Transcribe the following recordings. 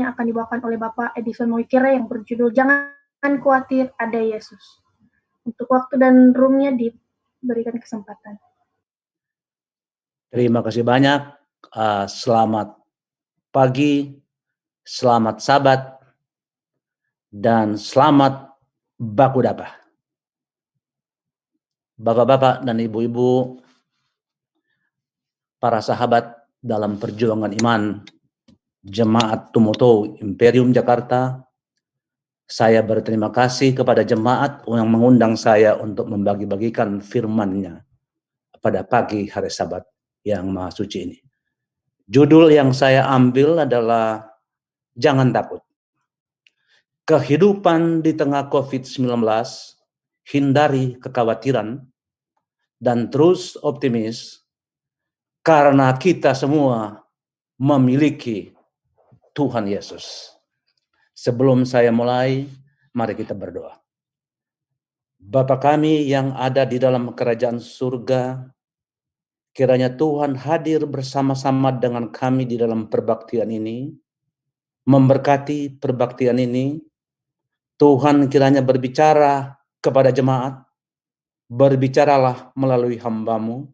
yang akan dibawakan oleh Bapak Edison Moikere yang berjudul Jangan Khawatir Ada Yesus. Untuk waktu dan roomnya diberikan kesempatan. Terima kasih banyak. Uh, selamat pagi, selamat sabat, dan selamat baku dapa. Bapak-bapak dan ibu-ibu, para sahabat dalam perjuangan iman Jemaat Tumoto Imperium Jakarta. Saya berterima kasih kepada jemaat yang mengundang saya untuk membagi-bagikan firman-Nya pada pagi hari Sabat yang Maha Suci ini. Judul yang saya ambil adalah Jangan Takut. Kehidupan di tengah COVID-19, hindari kekhawatiran, dan terus optimis karena kita semua memiliki Tuhan Yesus. Sebelum saya mulai, mari kita berdoa. Bapa kami yang ada di dalam kerajaan surga, kiranya Tuhan hadir bersama-sama dengan kami di dalam perbaktian ini, memberkati perbaktian ini. Tuhan kiranya berbicara kepada jemaat, berbicaralah melalui hambamu,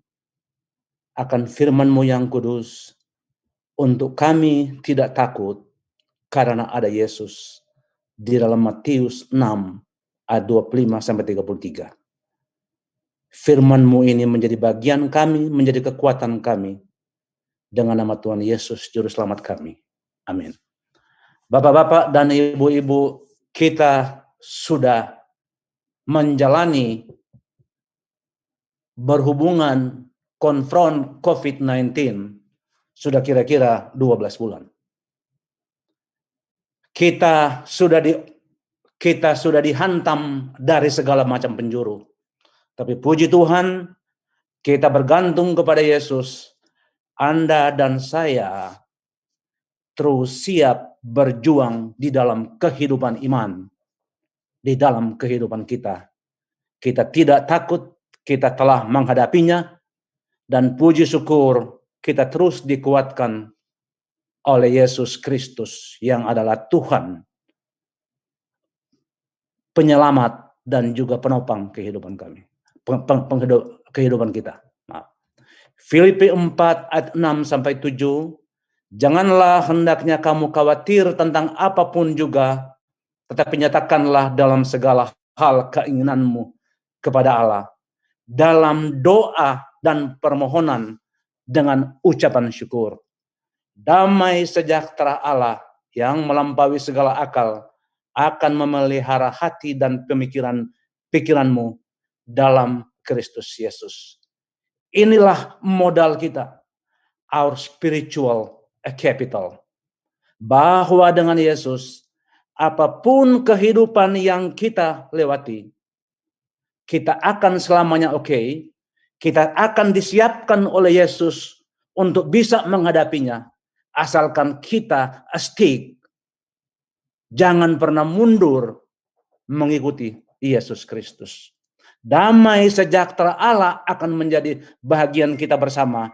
akan firmanmu yang kudus, untuk kami tidak takut karena ada Yesus di dalam Matius 6 ayat 25 sampai 33. Firmanmu ini menjadi bagian kami, menjadi kekuatan kami. Dengan nama Tuhan Yesus, Juru Selamat kami. Amin. Bapak-bapak dan ibu-ibu, kita sudah menjalani berhubungan konfront COVID-19 sudah kira-kira 12 bulan. Kita sudah di kita sudah dihantam dari segala macam penjuru. Tapi puji Tuhan, kita bergantung kepada Yesus. Anda dan saya terus siap berjuang di dalam kehidupan iman, di dalam kehidupan kita. Kita tidak takut, kita telah menghadapinya, dan puji syukur kita terus dikuatkan oleh Yesus Kristus yang adalah Tuhan, penyelamat dan juga penopang kehidupan kami, kehidupan kita. Filipi 4 ayat 6 sampai 7, janganlah hendaknya kamu khawatir tentang apa pun juga, tetapi nyatakanlah dalam segala hal keinginanmu kepada Allah dalam doa dan permohonan dengan ucapan syukur. Damai sejahtera Allah yang melampaui segala akal akan memelihara hati dan pemikiran pikiranmu dalam Kristus Yesus. Inilah modal kita, our spiritual capital. Bahwa dengan Yesus, apa pun kehidupan yang kita lewati, kita akan selamanya oke, okay, kita akan disiapkan oleh Yesus untuk bisa menghadapinya. Asalkan kita stick. Jangan pernah mundur mengikuti Yesus Kristus. Damai sejahtera Allah akan menjadi bagian kita bersama.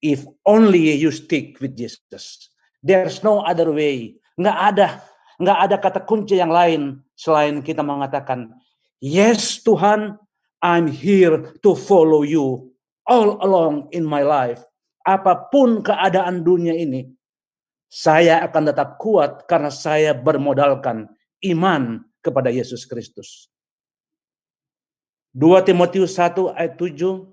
If only you stick with Jesus. There's no other way. Nggak ada, nggak ada kata kunci yang lain selain kita mengatakan, Yes Tuhan, I'm here to follow you all along in my life. Apa pun keadaan dunia ini, saya akan tetap kuat karena saya bermodalkan iman kepada Yesus Kristus. 2 Timotius 1 ayat 7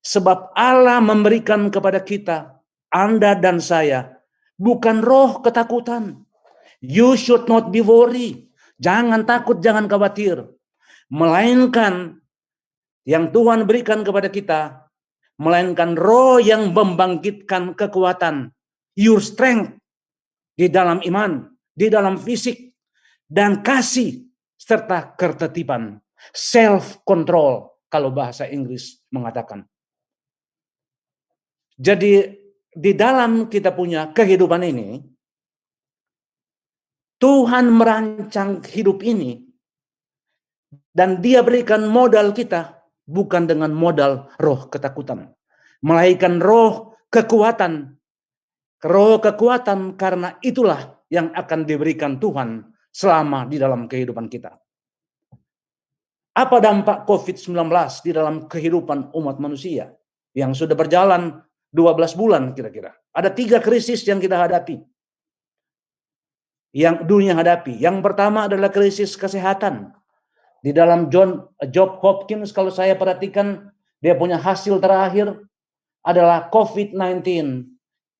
Sebab Allah memberikan kepada kita, Anda dan saya, bukan roh ketakutan. You should not be worried. Jangan takut, jangan khawatir melainkan yang Tuhan berikan kepada kita, melainkan roh yang membangkitkan kekuatan, your strength di dalam iman, di dalam fisik, dan kasih serta ketertiban, self control kalau bahasa Inggris mengatakan. Jadi di dalam kita punya kehidupan ini, Tuhan merancang hidup ini dan dia berikan modal kita bukan dengan modal roh ketakutan. Melainkan roh kekuatan. roh kekuatan karena itulah yang akan diberikan Tuhan selama di dalam kehidupan kita. Apa dampak COVID-19 di dalam kehidupan umat manusia yang sudah berjalan 12 bulan kira-kira? Ada tiga krisis yang kita hadapi. Yang dunia hadapi. Yang pertama adalah krisis kesehatan. Di dalam John Job Hopkins kalau saya perhatikan dia punya hasil terakhir adalah COVID-19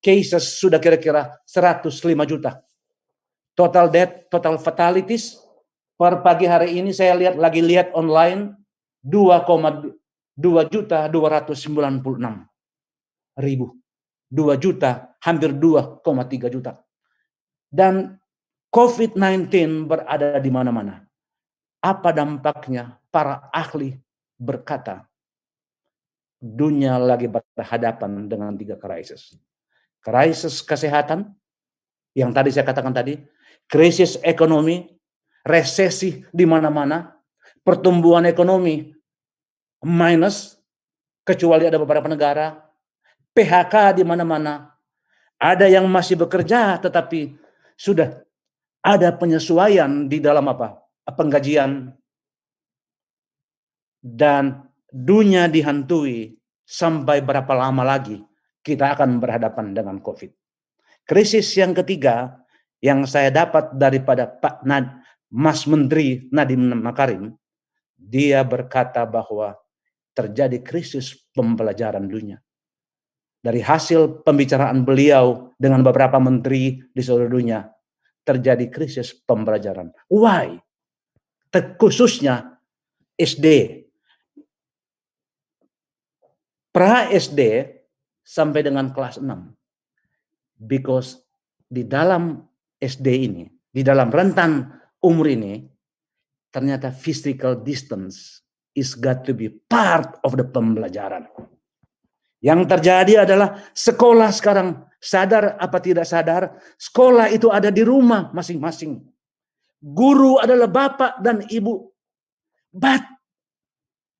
cases sudah kira-kira 105 juta. Total death, total fatalities per pagi hari ini saya lihat lagi lihat online 2,2 juta 296 ribu. 2 juta, hampir 2,3 juta. Dan COVID-19 berada di mana-mana. Apa dampaknya? Para ahli berkata, dunia lagi berhadapan dengan tiga krisis. Krisis kesehatan, yang tadi saya katakan tadi, krisis ekonomi, resesi di mana-mana, pertumbuhan ekonomi minus, kecuali ada beberapa negara, PHK di mana-mana. Ada yang masih bekerja tetapi sudah ada penyesuaian di dalam apa? Penggajian dan dunia dihantui sampai berapa lama lagi kita akan berhadapan dengan Covid. Krisis yang ketiga yang saya dapat daripada Pak Nad, Mas Menteri Nadiem Makarim, dia berkata bahwa terjadi krisis pembelajaran dunia dari hasil pembicaraan beliau dengan beberapa menteri di seluruh dunia terjadi krisis pembelajaran. Why? Khususnya SD. Pra SD sampai dengan kelas 6. Because di dalam SD ini, di dalam rentan umur ini, ternyata physical distance is got to be part of the pembelajaran. Yang terjadi adalah sekolah sekarang sadar apa tidak sadar, sekolah itu ada di rumah masing-masing. Guru adalah bapak dan ibu. But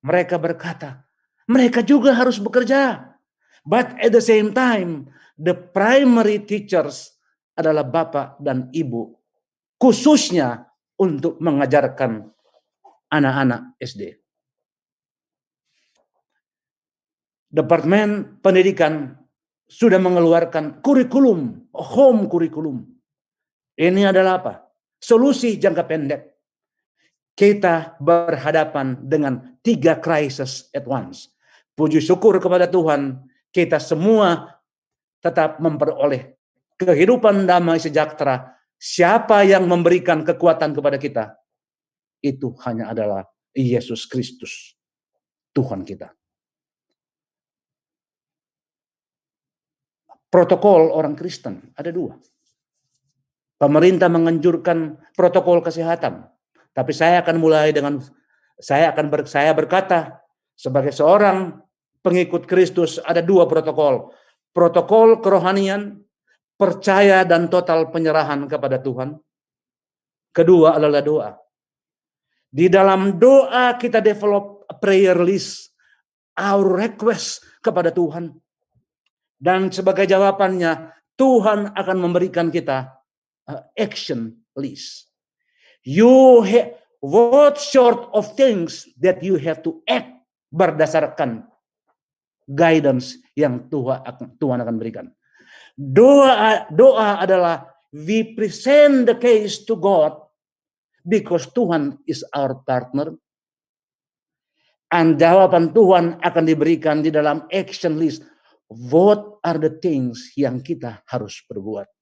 mereka berkata, mereka juga harus bekerja. But at the same time, the primary teachers adalah bapak dan ibu. Khususnya untuk mengajarkan anak-anak SD. Departemen Pendidikan sudah mengeluarkan kurikulum, home kurikulum. Ini adalah apa? Solusi jangka pendek. Kita berhadapan dengan tiga krisis at once. Puji syukur kepada Tuhan, kita semua tetap memperoleh kehidupan damai sejahtera. Siapa yang memberikan kekuatan kepada kita? Itu hanya adalah Yesus Kristus, Tuhan kita. protokol orang Kristen ada dua. Pemerintah menganjurkan protokol kesehatan, tapi saya akan mulai dengan saya akan ber, saya berkata sebagai seorang pengikut Kristus ada dua protokol. Protokol kerohanian, percaya dan total penyerahan kepada Tuhan. Kedua adalah doa. Di dalam doa kita develop prayer list, our request kepada Tuhan dan sebagai jawabannya, Tuhan akan memberikan kita uh, action list. You have what sort of things that you have to act berdasarkan guidance yang Tuhan akan, Tuhan akan berikan. Doa doa adalah we present the case to God because Tuhan is our partner. And jawaban Tuhan akan diberikan di dalam action list what are the things yang kita harus perbuat.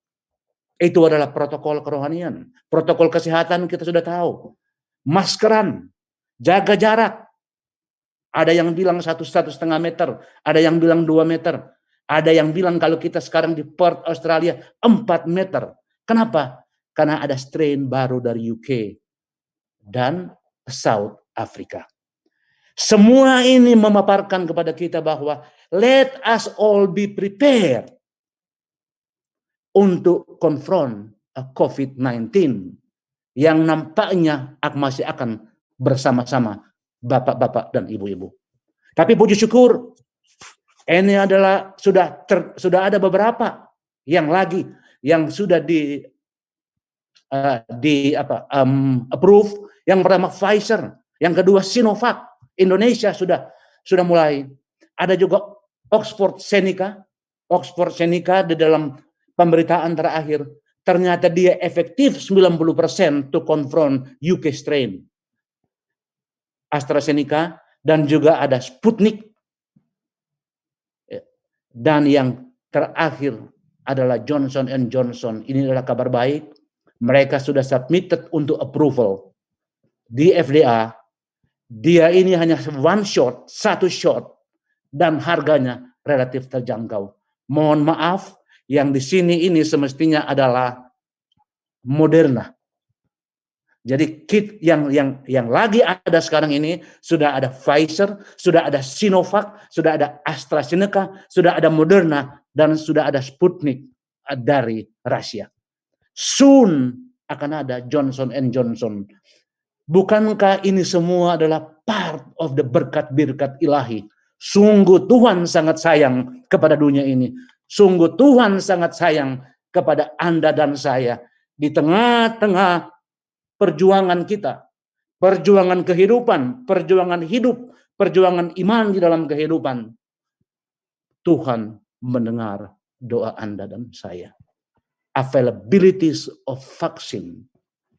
Itu adalah protokol kerohanian. Protokol kesehatan kita sudah tahu. Maskeran, jaga jarak. Ada yang bilang satu satu setengah meter, ada yang bilang dua meter, ada yang bilang kalau kita sekarang di Port Australia empat meter. Kenapa? Karena ada strain baru dari UK dan South Africa. Semua ini memaparkan kepada kita bahwa let us all be prepared untuk konfront COVID-19 yang nampaknya masih akan bersama-sama bapak-bapak dan ibu-ibu. Tapi puji syukur ini adalah sudah ter, sudah ada beberapa yang lagi yang sudah di uh, di apa um, approve. Yang pertama Pfizer yang kedua Sinovac. Indonesia sudah sudah mulai. Ada juga Oxford Seneca. Oxford Seneca di dalam pemberitaan terakhir ternyata dia efektif 90% to confront UK strain AstraZeneca dan juga ada Sputnik ya. dan yang terakhir adalah Johnson and Johnson. Ini adalah kabar baik. Mereka sudah submitted untuk approval di FDA. Dia ini hanya one shot, satu shot, dan harganya relatif terjangkau. Mohon maaf, yang di sini ini semestinya adalah Moderna. Jadi kit yang yang yang lagi ada sekarang ini sudah ada Pfizer, sudah ada Sinovac, sudah ada AstraZeneca, sudah ada Moderna dan sudah ada Sputnik dari Rusia. Soon akan ada Johnson and Johnson. Bukankah ini semua adalah part of the berkat-berkat ilahi? Sungguh Tuhan sangat sayang kepada dunia ini. Sungguh Tuhan sangat sayang kepada Anda dan saya. Di tengah-tengah perjuangan kita, perjuangan kehidupan, perjuangan hidup, perjuangan iman di dalam kehidupan. Tuhan mendengar doa Anda dan saya. Availabilities of vaksin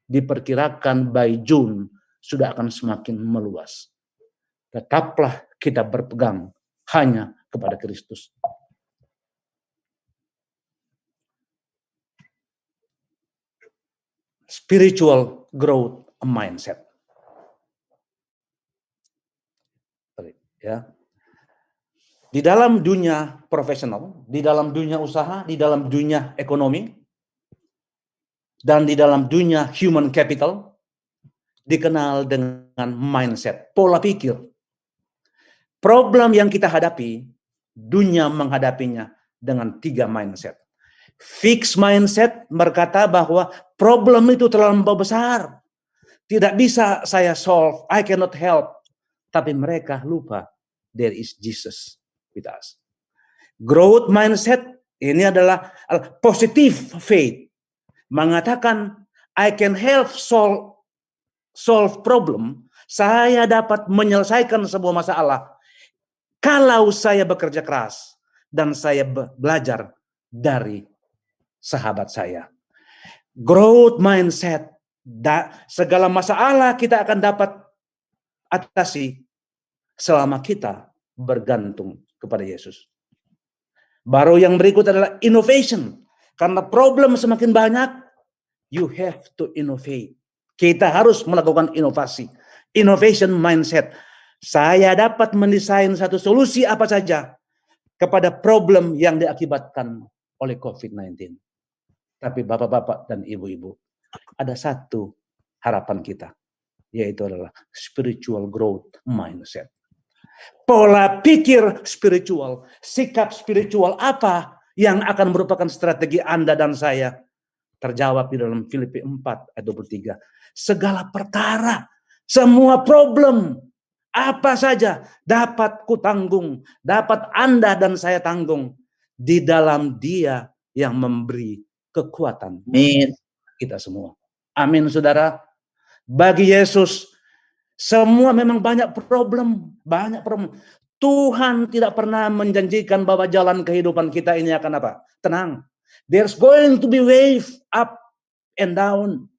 diperkirakan by June sudah akan semakin meluas. Tetaplah kita berpegang hanya kepada Kristus. Spiritual growth mindset. Ya. Di dalam dunia profesional, di dalam dunia usaha, di dalam dunia ekonomi, dan di dalam dunia human capital, dikenal dengan mindset, pola pikir. Problem yang kita hadapi, dunia menghadapinya dengan tiga mindset. Fix mindset berkata bahwa problem itu terlalu besar. Tidak bisa saya solve. I cannot help. Tapi mereka lupa there is Jesus with us. Growth mindset ini adalah positive faith. Mengatakan I can help solve solve problem. Saya dapat menyelesaikan sebuah masalah kalau saya bekerja keras dan saya belajar dari sahabat saya. Growth mindset. Da, segala masalah kita akan dapat atasi selama kita bergantung kepada Yesus. Baru yang berikut adalah innovation. Karena problem semakin banyak, you have to innovate. Kita harus melakukan inovasi. Innovation mindset. Saya dapat mendesain satu solusi apa saja kepada problem yang diakibatkan oleh COVID-19. Tapi bapak-bapak dan ibu-ibu, ada satu harapan kita, yaitu adalah spiritual growth mindset. Pola pikir spiritual, sikap spiritual apa yang akan merupakan strategi Anda dan saya? Terjawab di dalam Filipi 4 ayat 23. Segala perkara, semua problem, apa saja dapat kutanggung, dapat Anda dan saya tanggung di dalam Dia yang memberi kekuatan. Amin. Kita semua. Amin, saudara. Bagi Yesus, semua memang banyak problem, banyak problem. Tuhan tidak pernah menjanjikan bahwa jalan kehidupan kita ini akan apa? Tenang. There's going to be wave up and down.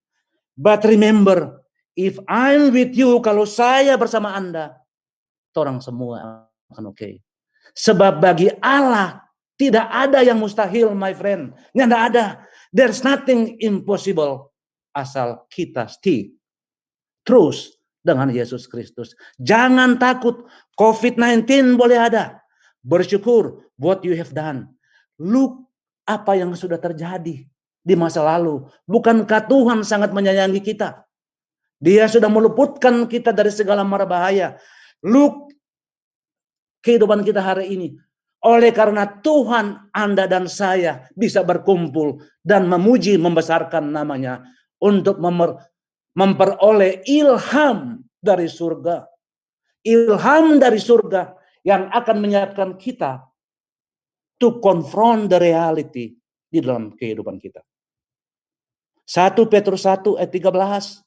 But remember, if I'm with you, kalau saya bersama Anda, orang semua akan oke. Okay. Sebab bagi Allah tidak ada yang mustahil, my friend. Tidak ada. There's nothing impossible asal kita stick terus dengan Yesus Kristus. Jangan takut, COVID-19 boleh ada. Bersyukur what you have done. Look apa yang sudah terjadi di masa lalu. Bukankah Tuhan sangat menyayangi kita? Dia sudah meluputkan kita dari segala mara bahaya. Look kehidupan kita hari ini. Oleh karena Tuhan, Anda dan saya bisa berkumpul dan memuji, membesarkan namanya untuk memer, memperoleh ilham dari surga. Ilham dari surga yang akan menyiapkan kita to confront the reality di dalam kehidupan kita. 1 Petrus 1 ayat 13.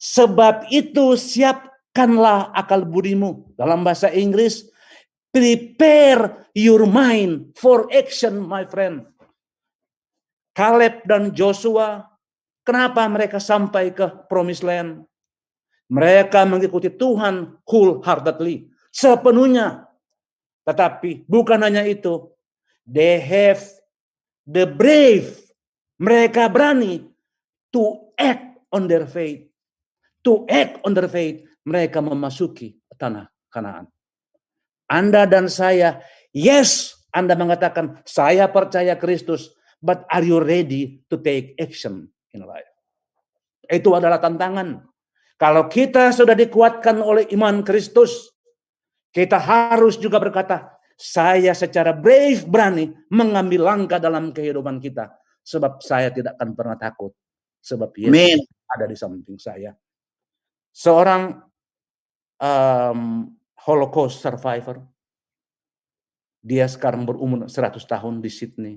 Sebab itu siapkanlah akal budimu. Dalam bahasa Inggris, prepare your mind for action, my friend. Caleb dan Joshua, kenapa mereka sampai ke promised land? Mereka mengikuti Tuhan wholeheartedly, sepenuhnya. Tetapi bukan hanya itu, they have the brave, mereka berani to act on their faith to act on their faith, mereka memasuki tanah Kanaan. Anda dan saya, yes, Anda mengatakan, saya percaya Kristus, but are you ready to take action in life? Itu adalah tantangan. Kalau kita sudah dikuatkan oleh iman Kristus, kita harus juga berkata, saya secara brave berani mengambil langkah dalam kehidupan kita. Sebab saya tidak akan pernah takut. Sebab Yesus ada di samping saya seorang um, Holocaust survivor. Dia sekarang berumur 100 tahun di Sydney.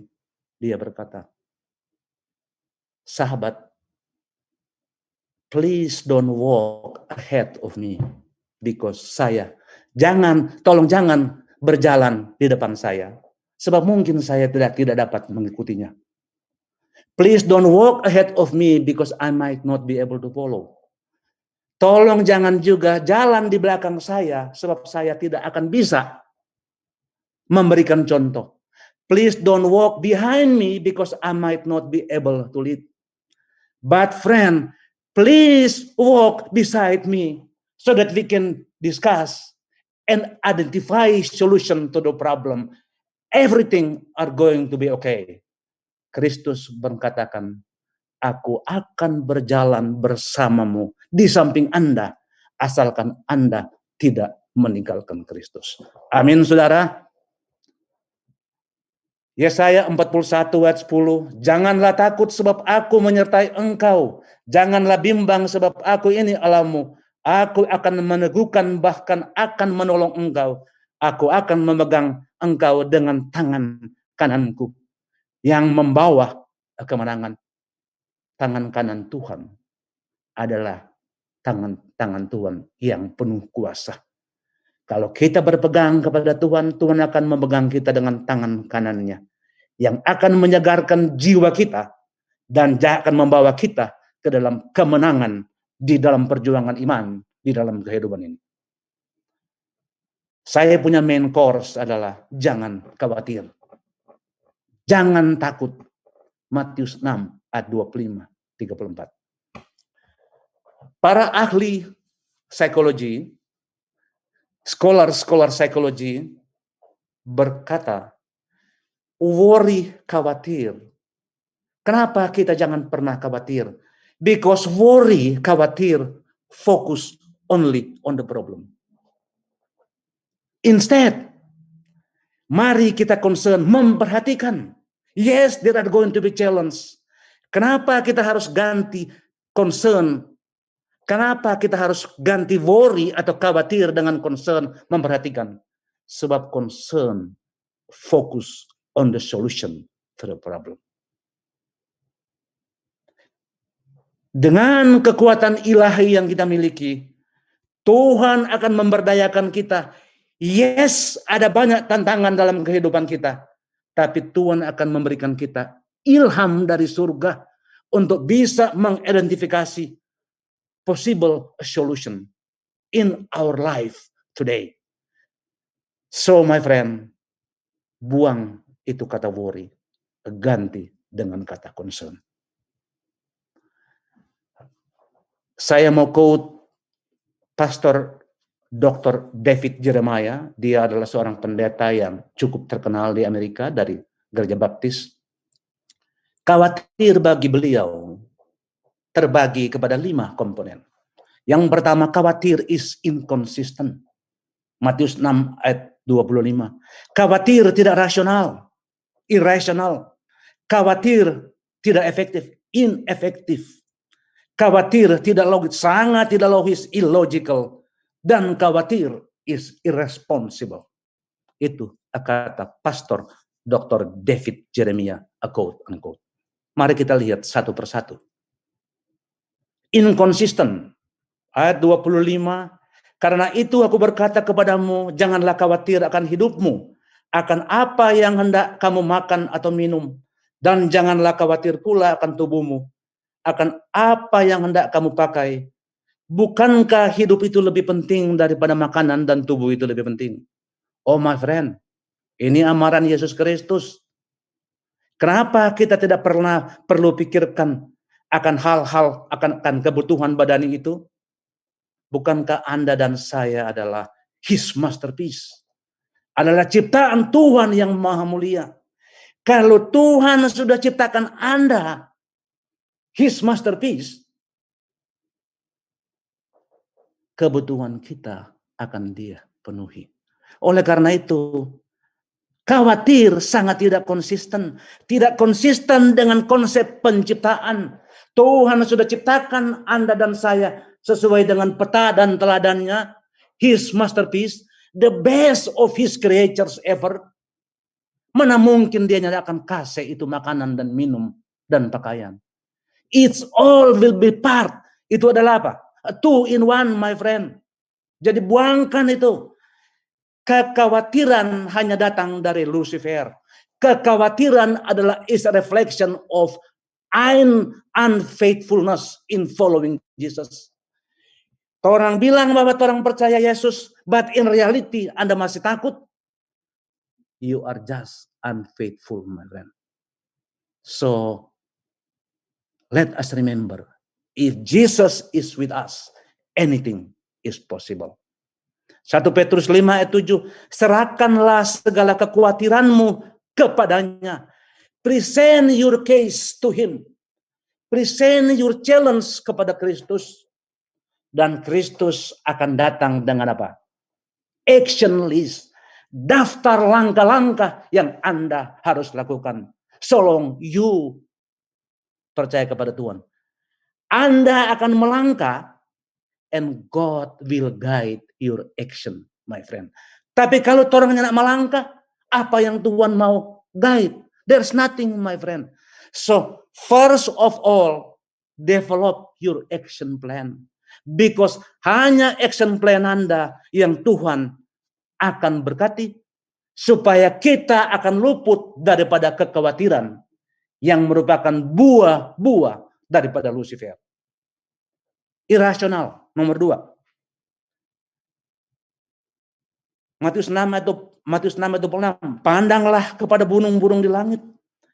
Dia berkata, sahabat, please don't walk ahead of me because saya jangan tolong jangan berjalan di depan saya sebab mungkin saya tidak tidak dapat mengikutinya. Please don't walk ahead of me because I might not be able to follow. Tolong jangan juga jalan di belakang saya sebab saya tidak akan bisa memberikan contoh. Please don't walk behind me because I might not be able to lead. But friend, please walk beside me so that we can discuss and identify solution to the problem. Everything are going to be okay. Kristus berkatakan, aku akan berjalan bersamamu di samping Anda, asalkan Anda tidak meninggalkan Kristus. Amin, saudara. Yesaya 41 ayat 10, Janganlah takut sebab aku menyertai engkau. Janganlah bimbang sebab aku ini alamu. Aku akan meneguhkan bahkan akan menolong engkau. Aku akan memegang engkau dengan tangan kananku yang membawa kemenangan tangan kanan Tuhan adalah tangan-tangan Tuhan yang penuh kuasa. Kalau kita berpegang kepada Tuhan, Tuhan akan memegang kita dengan tangan kanannya. Yang akan menyegarkan jiwa kita dan akan membawa kita ke dalam kemenangan di dalam perjuangan iman di dalam kehidupan ini. Saya punya main course adalah jangan khawatir. Jangan takut. Matius 6 ayat 25. 34. Para ahli psikologi, scholar-scholar psikologi berkata, worry, khawatir. Kenapa kita jangan pernah khawatir? Because worry, khawatir, focus only on the problem. Instead, mari kita concern, memperhatikan. Yes, there are going to be challenges. Kenapa kita harus ganti concern? Kenapa kita harus ganti worry atau khawatir dengan concern memperhatikan? Sebab concern fokus on the solution to the problem. Dengan kekuatan ilahi yang kita miliki, Tuhan akan memberdayakan kita. Yes, ada banyak tantangan dalam kehidupan kita, tapi Tuhan akan memberikan kita ilham dari surga untuk bisa mengidentifikasi possible solution in our life today. So my friend, buang itu kata worry, ganti dengan kata concern. Saya mau quote Pastor Dr. David Jeremiah. Dia adalah seorang pendeta yang cukup terkenal di Amerika dari gereja baptis. Khawatir bagi beliau terbagi kepada lima komponen. Yang pertama, khawatir is inconsistent. Matius 6 ayat 25. Khawatir tidak rasional, irrasional. Khawatir tidak efektif, inefektif. Khawatir tidak logis, sangat tidak logis, illogical. Dan khawatir is irresponsible. Itu kata Pastor Dr. David Jeremiah, a quote unquote. Mari kita lihat satu persatu. Inconsistent. Ayat 25. Karena itu aku berkata kepadamu, janganlah khawatir akan hidupmu, akan apa yang hendak kamu makan atau minum, dan janganlah khawatir pula akan tubuhmu, akan apa yang hendak kamu pakai. Bukankah hidup itu lebih penting daripada makanan dan tubuh itu lebih penting? Oh my friend, ini amaran Yesus Kristus. Kenapa kita tidak pernah perlu pikirkan akan hal-hal, akan, akan kebutuhan badani itu? Bukankah Anda dan saya adalah His masterpiece? Adalah ciptaan Tuhan yang maha mulia. Kalau Tuhan sudah ciptakan Anda, His masterpiece, kebutuhan kita akan dia penuhi. Oleh karena itu, khawatir sangat tidak konsisten. Tidak konsisten dengan konsep penciptaan. Tuhan sudah ciptakan Anda dan saya sesuai dengan peta dan teladannya, his masterpiece, the best of his creatures ever. Mana mungkin dia akan kasih itu makanan dan minum dan pakaian. It's all will be part. Itu adalah apa? A two in one, my friend. Jadi buangkan itu. Kekhawatiran hanya datang dari Lucifer. Kekhawatiran adalah is a reflection of unfaithfulness in following Jesus. Orang bilang bahwa orang percaya Yesus, but in reality Anda masih takut. You are just unfaithful, my friend. So, let us remember, if Jesus is with us, anything is possible. 1 Petrus 5 ayat 7, serahkanlah segala kekhawatiranmu kepadanya. Present your case to him. Present your challenge kepada Kristus dan Kristus akan datang dengan apa? Action list. Daftar langkah-langkah yang Anda harus lakukan. So long you percaya kepada Tuhan. Anda akan melangkah and God will guide your action, my friend. Tapi kalau orangnya nak melangkah, apa yang Tuhan mau guide? There's nothing, my friend. So, first of all, develop your action plan. Because hanya action plan Anda yang Tuhan akan berkati supaya kita akan luput daripada kekhawatiran yang merupakan buah-buah daripada Lucifer. Irasional, nomor dua. Matius 6 itu Matius 6 itu 6. Pandanglah kepada burung-burung di langit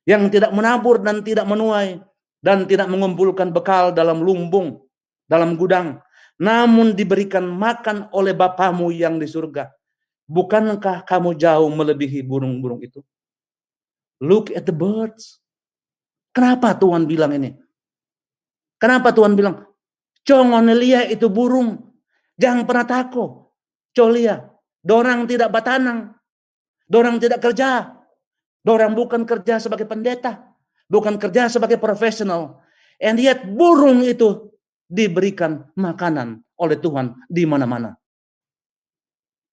yang tidak menabur dan tidak menuai dan tidak mengumpulkan bekal dalam lumbung dalam gudang, namun diberikan makan oleh Bapamu yang di surga. Bukankah kamu jauh melebihi burung-burung itu? Look at the birds. Kenapa Tuhan bilang ini? Kenapa Tuhan bilang, Congonelia itu burung. Jangan pernah takut. Colia, dorang tidak batanang. Dorang tidak kerja. Dorang bukan kerja sebagai pendeta. Bukan kerja sebagai profesional. And yet burung itu diberikan makanan oleh Tuhan di mana-mana.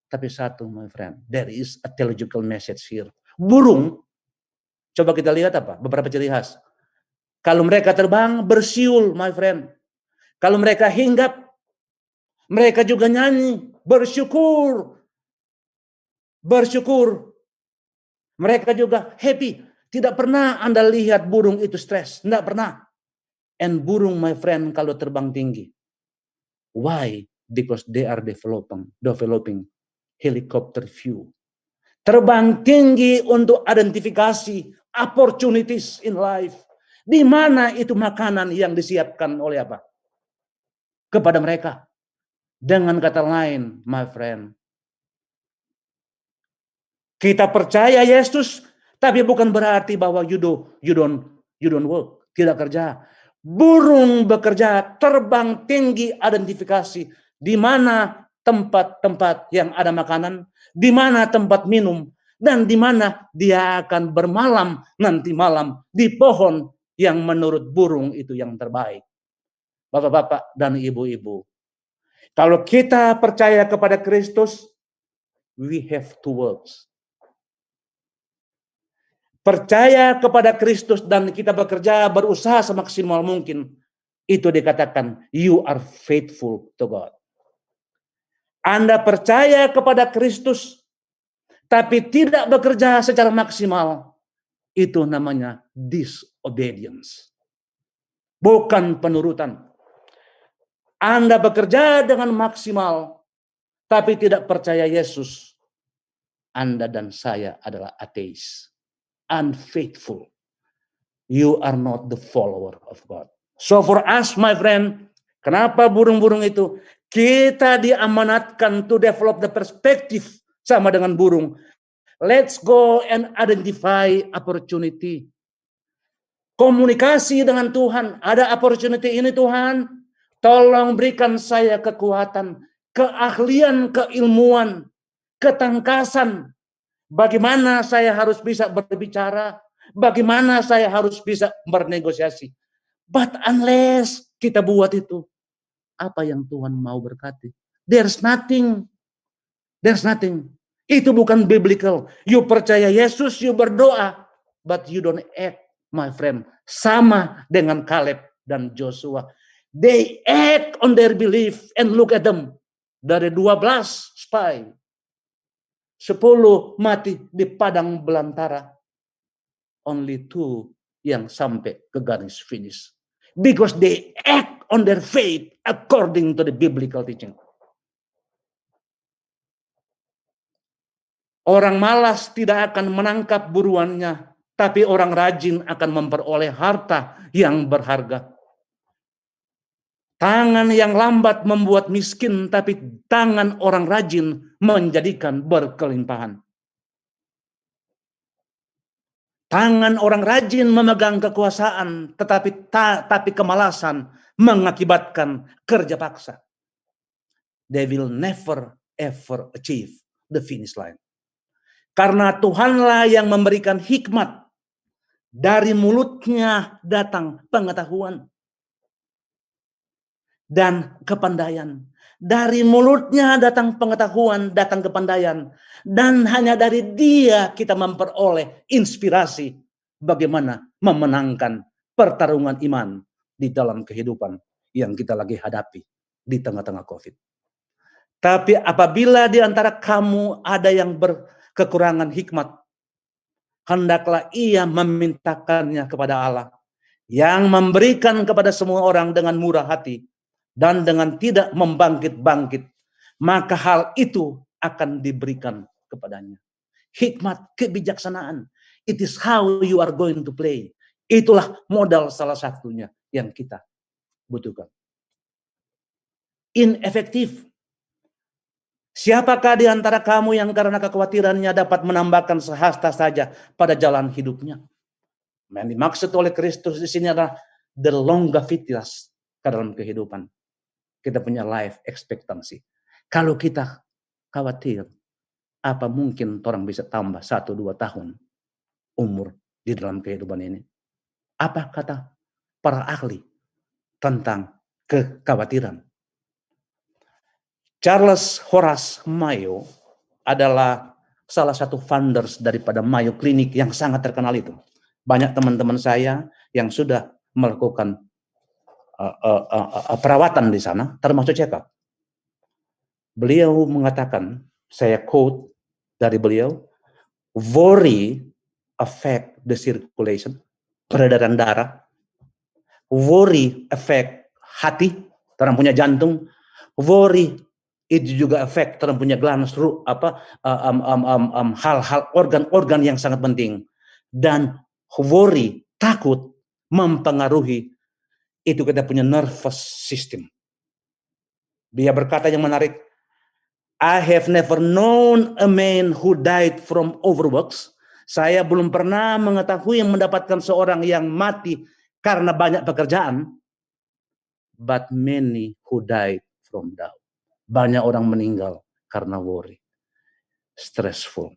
Tapi satu, my friend, there is a theological message here. Burung, coba kita lihat apa? Beberapa ciri khas. Kalau mereka terbang, bersiul, my friend. Kalau mereka hinggap, mereka juga nyanyi, bersyukur. Bersyukur. Mereka juga happy. Tidak pernah Anda lihat burung itu stres. Tidak pernah. And burung, my friend, kalau terbang tinggi. Why? Because they are developing, developing helicopter view. Terbang tinggi untuk identifikasi opportunities in life. Di mana itu makanan yang disiapkan oleh apa? Kepada mereka. Dengan kata lain, my friend. Kita percaya Yesus, tapi bukan berarti bahwa you, do, you don't you don't work, tidak kerja burung bekerja terbang tinggi identifikasi di mana tempat-tempat yang ada makanan, di mana tempat minum, dan di mana dia akan bermalam nanti malam di pohon yang menurut burung itu yang terbaik. Bapak-bapak dan ibu-ibu, kalau kita percaya kepada Kristus, we have two works. Percaya kepada Kristus dan kita bekerja berusaha semaksimal mungkin, itu dikatakan you are faithful to God. Anda percaya kepada Kristus tapi tidak bekerja secara maksimal, itu namanya disobedience. Bukan penurutan. Anda bekerja dengan maksimal tapi tidak percaya Yesus. Anda dan saya adalah ateis, unfaithful. You are not the follower of God. So for us, my friend, kenapa burung-burung itu? Kita diamanatkan to develop the perspective sama dengan burung. Let's go and identify opportunity. Komunikasi dengan Tuhan. Ada opportunity ini Tuhan. Tolong berikan saya kekuatan, keahlian, keilmuan, ketangkasan. Bagaimana saya harus bisa berbicara, bagaimana saya harus bisa bernegosiasi. But unless kita buat itu, apa yang Tuhan mau berkati? There's nothing. There's nothing. Itu bukan biblical. You percaya Yesus, you berdoa, but you don't act, my friend. Sama dengan Caleb dan Joshua. They act on their belief and look at them. Dari 12 spy, 10 mati di padang belantara. Only two yang sampai ke garis finish because they act on their faith according to the biblical teaching. Orang malas tidak akan menangkap buruannya, tapi orang rajin akan memperoleh harta yang berharga. Tangan yang lambat membuat miskin, tapi tangan orang rajin menjadikan berkelimpahan. Tangan orang rajin memegang kekuasaan, tetapi ta, tapi kemalasan mengakibatkan kerja paksa. They will never ever achieve the finish line. Karena Tuhanlah yang memberikan hikmat. Dari mulutnya datang pengetahuan dan kepandaian. Dari mulutnya datang pengetahuan, datang kepandaian. Dan hanya dari dia kita memperoleh inspirasi bagaimana memenangkan pertarungan iman di dalam kehidupan yang kita lagi hadapi di tengah-tengah COVID. Tapi apabila di antara kamu ada yang berkekurangan hikmat, hendaklah ia memintakannya kepada Allah yang memberikan kepada semua orang dengan murah hati dan dengan tidak membangkit-bangkit, maka hal itu akan diberikan kepadanya. Hikmat kebijaksanaan. It is how you are going to play. Itulah modal salah satunya yang kita butuhkan. Inefektif. Siapakah di antara kamu yang karena kekhawatirannya dapat menambahkan sehasta saja pada jalan hidupnya? Yang dimaksud oleh Kristus di sini adalah the longevitas ke dalam kehidupan kita punya life expectancy. Kalau kita khawatir, apa mungkin orang bisa tambah satu dua tahun umur di dalam kehidupan ini? Apa kata para ahli tentang kekhawatiran? Charles Horace Mayo adalah salah satu founders daripada Mayo Clinic yang sangat terkenal itu. Banyak teman-teman saya yang sudah melakukan uh, uh, uh, perawatan di sana, termasuk check up. Beliau mengatakan, saya quote dari beliau, worry affect the circulation, peredaran darah, worry affect hati, orang punya jantung, worry itu juga efek orang punya glands apa um, um, um, um, hal-hal organ-organ yang sangat penting. Dan worry takut mempengaruhi itu kita punya nervous system. Dia berkata yang menarik, I have never known a man who died from overworks. Saya belum pernah mengetahui yang mendapatkan seorang yang mati karena banyak pekerjaan. But many who died from doubt. Banyak orang meninggal karena worry. Stressful.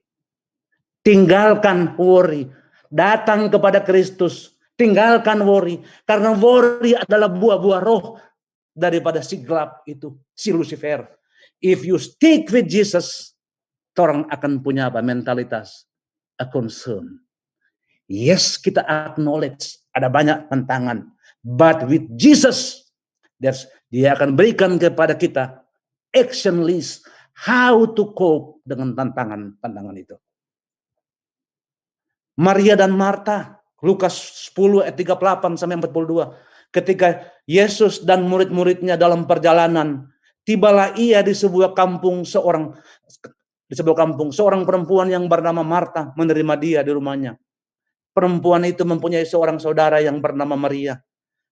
Tinggalkan worry. Datang kepada Kristus Tinggalkan worry. Karena worry adalah buah-buah roh daripada si gelap itu, si Lucifer. If you stick with Jesus, orang akan punya apa? Mentalitas, a concern. Yes, kita acknowledge ada banyak tantangan. But with Jesus, there's, dia akan berikan kepada kita action list how to cope dengan tantangan-tantangan itu. Maria dan Marta, Lukas 10 ayat 38 sampai 42. Ketika Yesus dan murid-muridnya dalam perjalanan, tibalah ia di sebuah kampung seorang di sebuah kampung seorang perempuan yang bernama Marta menerima dia di rumahnya. Perempuan itu mempunyai seorang saudara yang bernama Maria.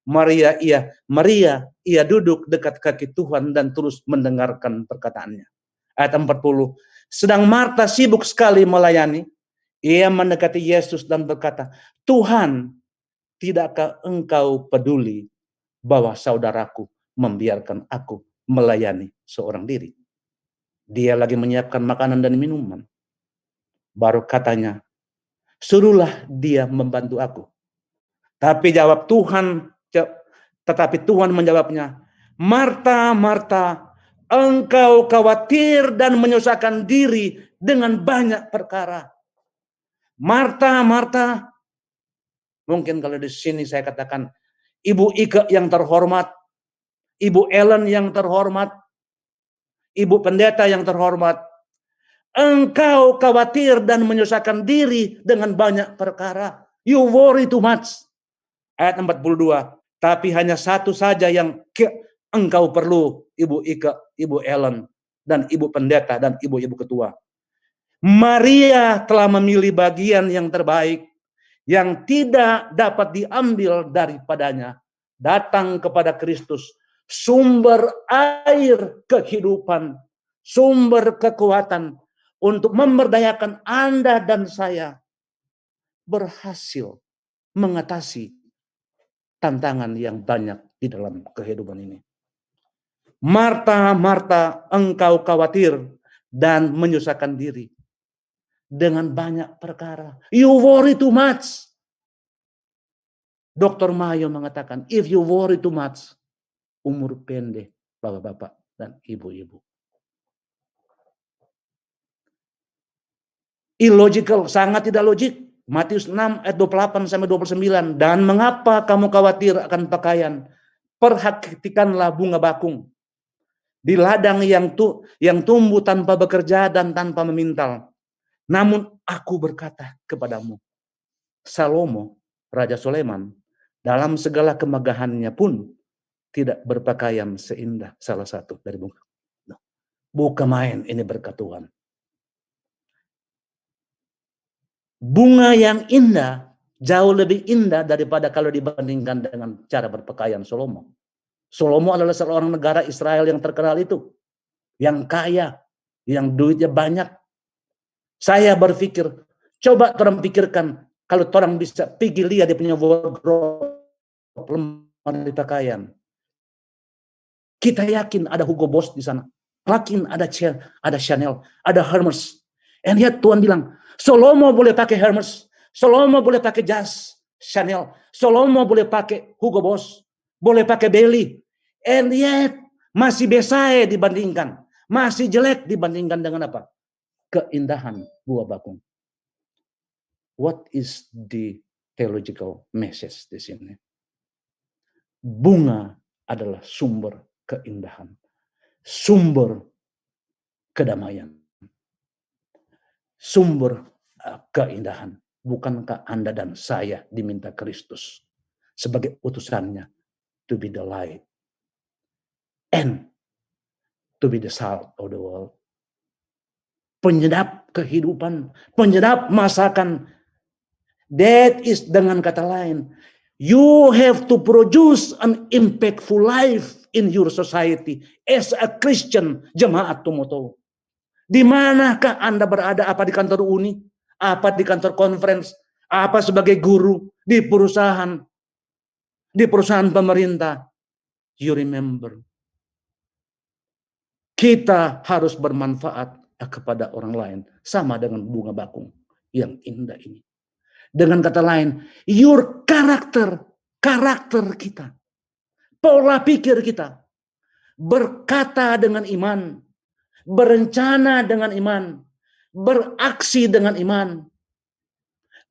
Maria ia Maria ia duduk dekat kaki Tuhan dan terus mendengarkan perkataannya. Ayat 40. Sedang Marta sibuk sekali melayani. Ia mendekati Yesus dan berkata, "Tuhan, tidakkah engkau peduli bahwa saudaraku membiarkan aku melayani seorang diri?" Dia lagi menyiapkan makanan dan minuman. Baru katanya, suruhlah dia membantu aku. Tapi jawab Tuhan, tetapi Tuhan menjawabnya, Marta, Marta, engkau khawatir dan menyusahkan diri dengan banyak perkara. Marta, Marta, mungkin kalau di sini saya katakan, Ibu Ike yang terhormat, Ibu Ellen yang terhormat, Ibu pendeta yang terhormat, engkau khawatir dan menyusahkan diri dengan banyak perkara. You worry too much. Ayat 42. Tapi hanya satu saja yang engkau perlu, Ibu Ika, Ibu Ellen, dan Ibu Pendeta, dan Ibu-Ibu Ketua. Maria telah memilih bagian yang terbaik, yang tidak dapat diambil daripadanya. Datang kepada Kristus sumber air kehidupan, sumber kekuatan untuk memberdayakan Anda dan saya berhasil mengatasi tantangan yang banyak di dalam kehidupan ini. Marta, Marta, engkau khawatir dan menyusahkan diri dengan banyak perkara. You worry too much. Dr. Mayo mengatakan, if you worry too much, umur pendek bapak-bapak dan ibu-ibu. Illogical, sangat tidak logik. Matius 6 ayat 28 sampai 29. Dan mengapa kamu khawatir akan pakaian? Perhatikanlah bunga bakung. Di ladang yang tu, yang tumbuh tanpa bekerja dan tanpa memintal. Namun aku berkata kepadamu, Salomo, Raja Soleman, dalam segala kemegahannya pun tidak berpakaian seindah salah satu dari bunga. Bukan main ini berkat Tuhan. Bunga yang indah jauh lebih indah daripada kalau dibandingkan dengan cara berpakaian Salomo. Salomo adalah seorang negara Israel yang terkenal itu. Yang kaya, yang duitnya banyak. Saya berpikir, coba orang pikirkan kalau orang bisa pergi lihat dia punya wardrobe lemari pakaian. Kita yakin ada Hugo Boss di sana. Yakin ada ada Chanel, ada Hermes. And yet Tuhan bilang, Salomo boleh pakai Hermes, Salomo boleh pakai jas Chanel, Salomo boleh pakai Hugo Boss, boleh pakai Bailey. And yet masih besar dibandingkan, masih jelek dibandingkan dengan apa? Keindahan buah bakung. What is the theological message di sini? Bunga adalah sumber keindahan, sumber kedamaian, sumber uh, keindahan. Bukankah Anda dan saya diminta Kristus sebagai utusannya to be the light and to be the salt of the world. Penyedap kehidupan, penyedap masakan. That is dengan kata lain, You have to produce an impactful life in your society as a Christian jemaat Tumoto. Di manakah Anda berada? Apa di kantor uni? Apa di kantor conference? Apa sebagai guru di perusahaan? Di perusahaan pemerintah? You remember. Kita harus bermanfaat kepada orang lain. Sama dengan bunga bakung yang indah ini. Dengan kata lain, your karakter, karakter kita, pola pikir kita, berkata dengan iman, berencana dengan iman, beraksi dengan iman,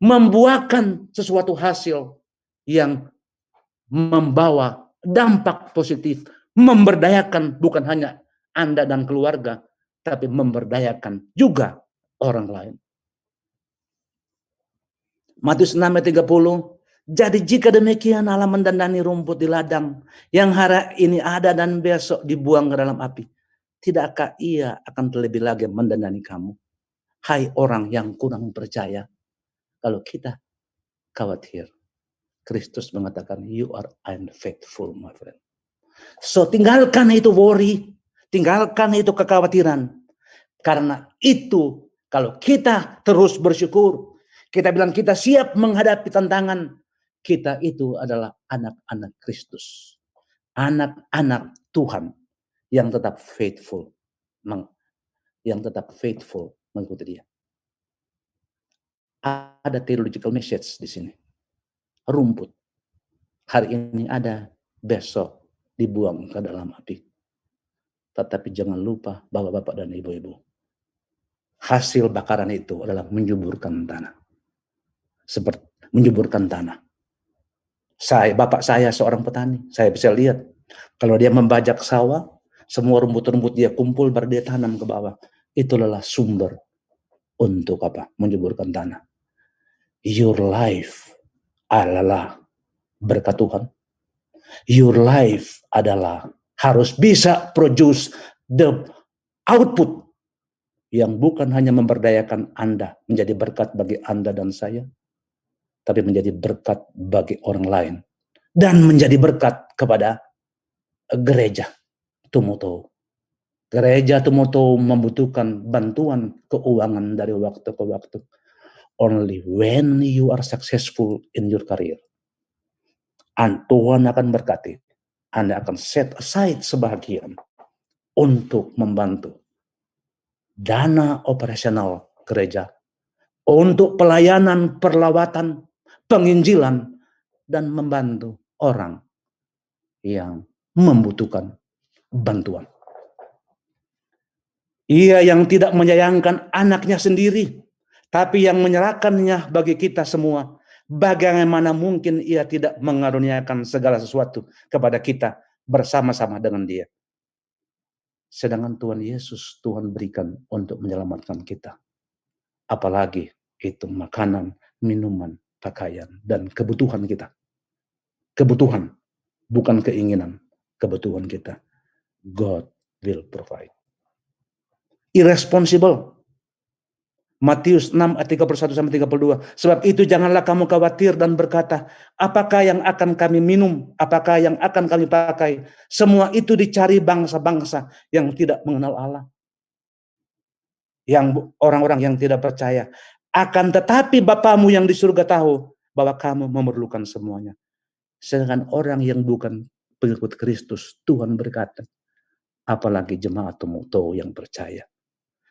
membuahkan sesuatu hasil yang membawa dampak positif, memberdayakan bukan hanya Anda dan keluarga, tapi memberdayakan juga orang lain. Matius 6 ayat 30, jadi jika demikian Allah mendandani rumput di ladang yang hari ini ada dan besok dibuang ke dalam api. Tidakkah ia akan terlebih lagi mendandani kamu? Hai orang yang kurang percaya. Kalau kita khawatir. Kristus mengatakan, you are unfaithful, my friend. So tinggalkan itu worry. Tinggalkan itu kekhawatiran. Karena itu kalau kita terus bersyukur. Kita bilang kita siap menghadapi tantangan kita itu adalah anak-anak Kristus. Anak-anak Tuhan yang tetap faithful. Yang tetap faithful mengikuti dia. Ada theological message di sini. Rumput. Hari ini ada, besok dibuang ke dalam api. Tetapi jangan lupa bapak-bapak dan ibu-ibu. Hasil bakaran itu adalah menjuburkan tanah. Seperti menjuburkan tanah. Saya, bapak saya seorang petani. Saya bisa lihat kalau dia membajak sawah, semua rumput-rumput dia kumpul baru dia tanam ke bawah. Itu adalah sumber untuk apa? Menjuburkan tanah. Your life adalah berkat Tuhan. Your life adalah harus bisa produce the output yang bukan hanya memberdayakan Anda menjadi berkat bagi Anda dan saya, tapi menjadi berkat bagi orang lain dan menjadi berkat kepada gereja Tumoto. Gereja Tumoto membutuhkan bantuan keuangan dari waktu ke waktu. Only when you are successful in your career. Tuhan akan berkati. Anda akan set aside sebagian untuk membantu dana operasional gereja untuk pelayanan perlawatan penginjilan dan membantu orang yang membutuhkan bantuan. Ia yang tidak menyayangkan anaknya sendiri, tapi yang menyerahkannya bagi kita semua. Bagaimana mungkin ia tidak mengaruniakan segala sesuatu kepada kita bersama-sama dengan dia. Sedangkan Tuhan Yesus Tuhan berikan untuk menyelamatkan kita. Apalagi itu makanan, minuman, pakaian, dan kebutuhan kita. Kebutuhan, bukan keinginan. Kebutuhan kita. God will provide. Irresponsible. Matius 6 ayat 31 sampai 32. Sebab itu janganlah kamu khawatir dan berkata, apakah yang akan kami minum, apakah yang akan kami pakai. Semua itu dicari bangsa-bangsa yang tidak mengenal Allah. Yang orang-orang yang tidak percaya. Akan tetapi Bapamu yang di surga tahu bahwa kamu memerlukan semuanya. Sedangkan orang yang bukan pengikut Kristus, Tuhan berkata, apalagi jemaat Tomoto yang percaya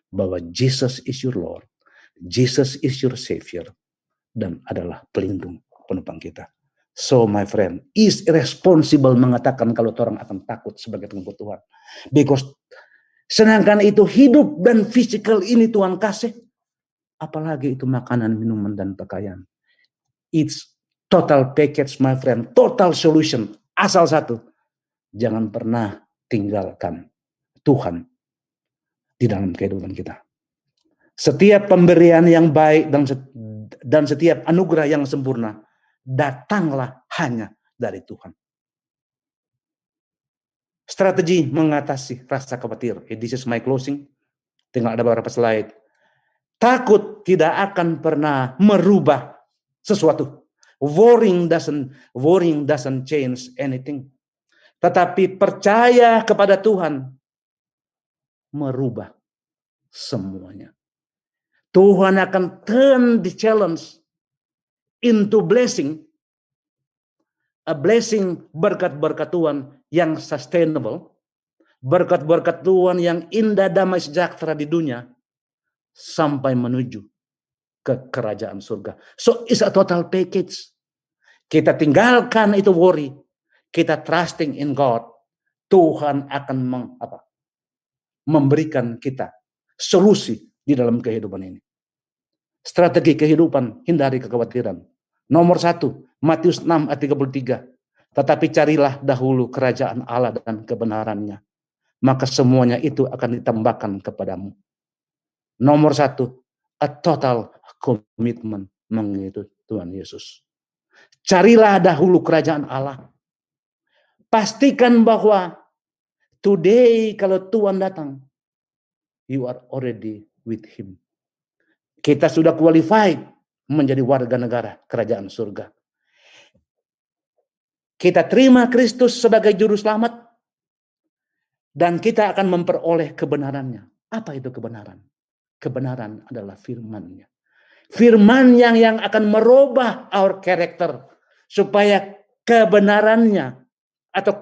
bahwa Jesus is your Lord, Jesus is your Savior, dan adalah pelindung penumpang kita. So my friend, is irresponsible mengatakan kalau orang akan takut sebagai pengikut Tuhan. Because sedangkan itu hidup dan fisikal ini Tuhan kasih, Apalagi itu makanan, minuman, dan pakaian. It's total package, my friend. Total solution. Asal satu. Jangan pernah tinggalkan Tuhan di dalam kehidupan kita. Setiap pemberian yang baik dan dan setiap anugerah yang sempurna datanglah hanya dari Tuhan. Strategi mengatasi rasa khawatir. This is my closing. Tinggal ada beberapa slide. Takut tidak akan pernah merubah sesuatu. Worrying doesn't worrying doesn't change anything. Tetapi percaya kepada Tuhan merubah semuanya. Tuhan akan turn the challenge into blessing. A blessing berkat-berkat Tuhan yang sustainable. Berkat-berkat Tuhan yang indah damai sejahtera di dunia sampai menuju ke kerajaan surga. So it's a total package. Kita tinggalkan itu worry. Kita trusting in God. Tuhan akan meng, apa, memberikan kita solusi di dalam kehidupan ini. Strategi kehidupan, hindari kekhawatiran. Nomor satu, Matius 6 ayat 33. Tetapi carilah dahulu kerajaan Allah dan kebenarannya. Maka semuanya itu akan ditambahkan kepadamu. Nomor satu, a total commitment mengikuti Tuhan Yesus. Carilah dahulu kerajaan Allah. Pastikan bahwa today kalau Tuhan datang, you are already with him. Kita sudah qualified menjadi warga negara kerajaan surga. Kita terima Kristus sebagai juru selamat dan kita akan memperoleh kebenarannya. Apa itu kebenaran? Kebenaran adalah firman-Nya. Firman yang yang akan merubah our character supaya kebenarannya atau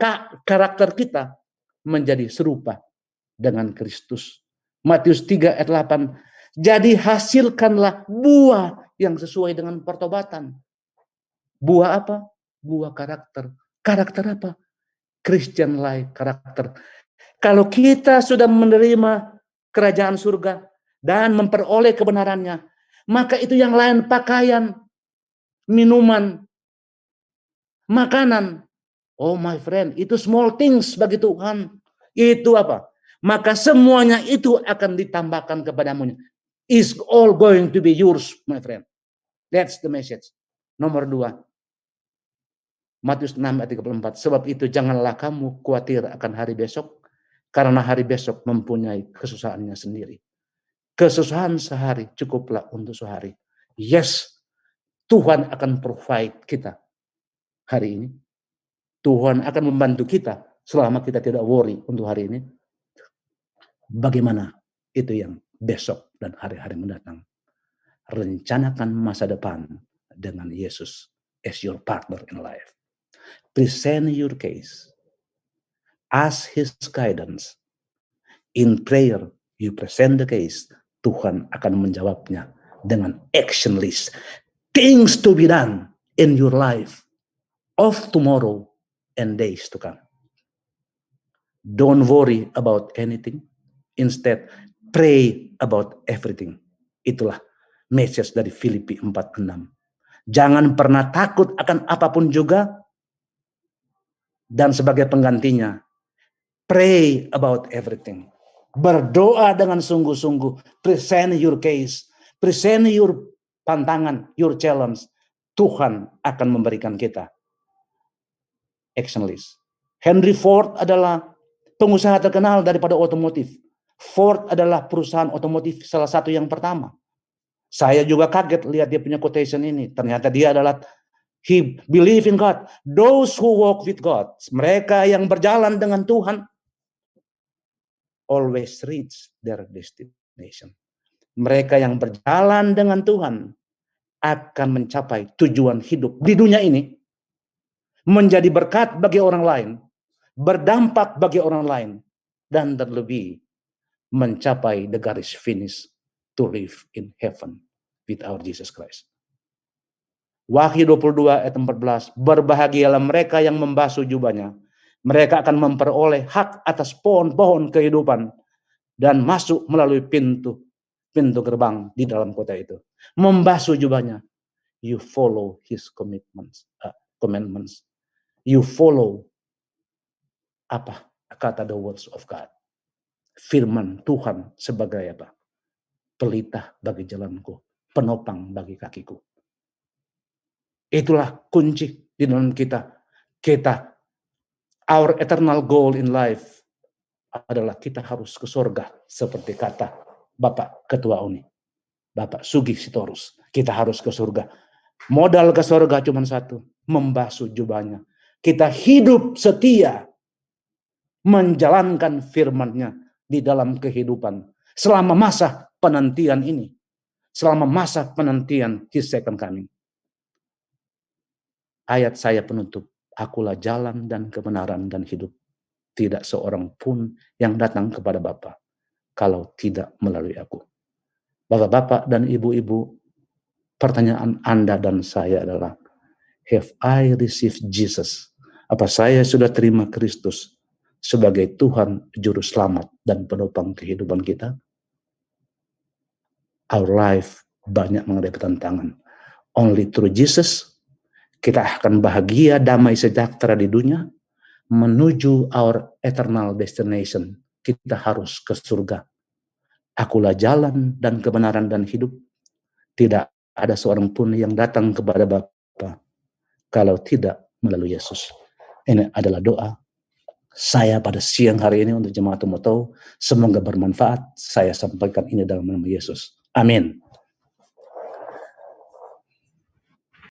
karakter kita menjadi serupa dengan Kristus. Matius 3 ayat 8. Jadi hasilkanlah buah yang sesuai dengan pertobatan. Buah apa? Buah karakter. Karakter apa? Christian life karakter. Kalau kita sudah menerima kerajaan surga dan memperoleh kebenarannya, maka itu yang lain pakaian, minuman, makanan. Oh my friend, itu small things bagi Tuhan. Itu apa? Maka semuanya itu akan ditambahkan kepadamu. Is all going to be yours, my friend. That's the message. Nomor dua. Matius 6 ayat 34. Sebab itu janganlah kamu khawatir akan hari besok. Karena hari besok mempunyai kesusahannya sendiri. Kesusahan sehari cukuplah untuk sehari. Yes, Tuhan akan provide kita hari ini. Tuhan akan membantu kita selama kita tidak worry untuk hari ini. Bagaimana itu yang besok dan hari-hari mendatang. Rencanakan masa depan dengan Yesus as your partner in life. Present your case. Ask His guidance. In prayer, you present the case. Tuhan akan menjawabnya dengan action list. Things to be done in your life of tomorrow and days to come. Don't worry about anything. Instead, pray about everything. Itulah message dari Filipi 4:6. Jangan pernah takut akan apa pun juga. Dan sebagai penggantinya, pray about everything. Berdoa dengan sungguh-sungguh. Present your case. Present your pantangan, your challenge. Tuhan akan memberikan kita action list. Henry Ford adalah pengusaha terkenal daripada otomotif. Ford adalah perusahaan otomotif salah satu yang pertama. Saya juga kaget lihat dia punya quotation ini. Ternyata dia adalah he believe in God. Those who walk with God, mereka yang berjalan dengan Tuhan always reach their destination. Mereka yang berjalan dengan Tuhan akan mencapai tujuan hidup di dunia ini menjadi berkat bagi orang lain, berdampak bagi orang lain, dan terlebih mencapai the garis finish to live in heaven with our Jesus Christ. Wahyu 22 ayat 14, berbahagialah mereka yang membasuh jubahnya. Mereka akan memperoleh hak atas pohon-pohon kehidupan dan masuk melalui pintu pintu gerbang di dalam kota itu. Membasuh jubahnya. You follow his commitments, uh, commandments you follow apa kata the words of God. Firman Tuhan sebagai apa? Pelita bagi jalanku, penopang bagi kakiku. Itulah kunci di dalam kita. Kita, our eternal goal in life adalah kita harus ke surga seperti kata Bapak Ketua Uni. Bapak Sugi Sitorus. Kita harus ke surga. Modal ke surga cuma satu. Membasuh jubahnya kita hidup setia menjalankan firman-Nya di dalam kehidupan selama masa penantian ini. Selama masa penantian His second coming. Ayat saya penutup. Akulah jalan dan kebenaran dan hidup. Tidak seorang pun yang datang kepada Bapa kalau tidak melalui aku. Bapak-bapak dan ibu-ibu, pertanyaan Anda dan saya adalah, have I received Jesus apa saya sudah terima Kristus sebagai Tuhan Juru Selamat dan penopang kehidupan kita? Our life banyak menghadapi tantangan. Only through Jesus kita akan bahagia, damai, sejahtera di dunia menuju our eternal destination. Kita harus ke surga. Akulah jalan dan kebenaran dan hidup. Tidak ada seorang pun yang datang kepada Bapa kalau tidak melalui Yesus. Ini adalah doa saya pada siang hari ini untuk jemaat Umotau. Semoga bermanfaat. Saya sampaikan ini dalam nama Yesus. Amin.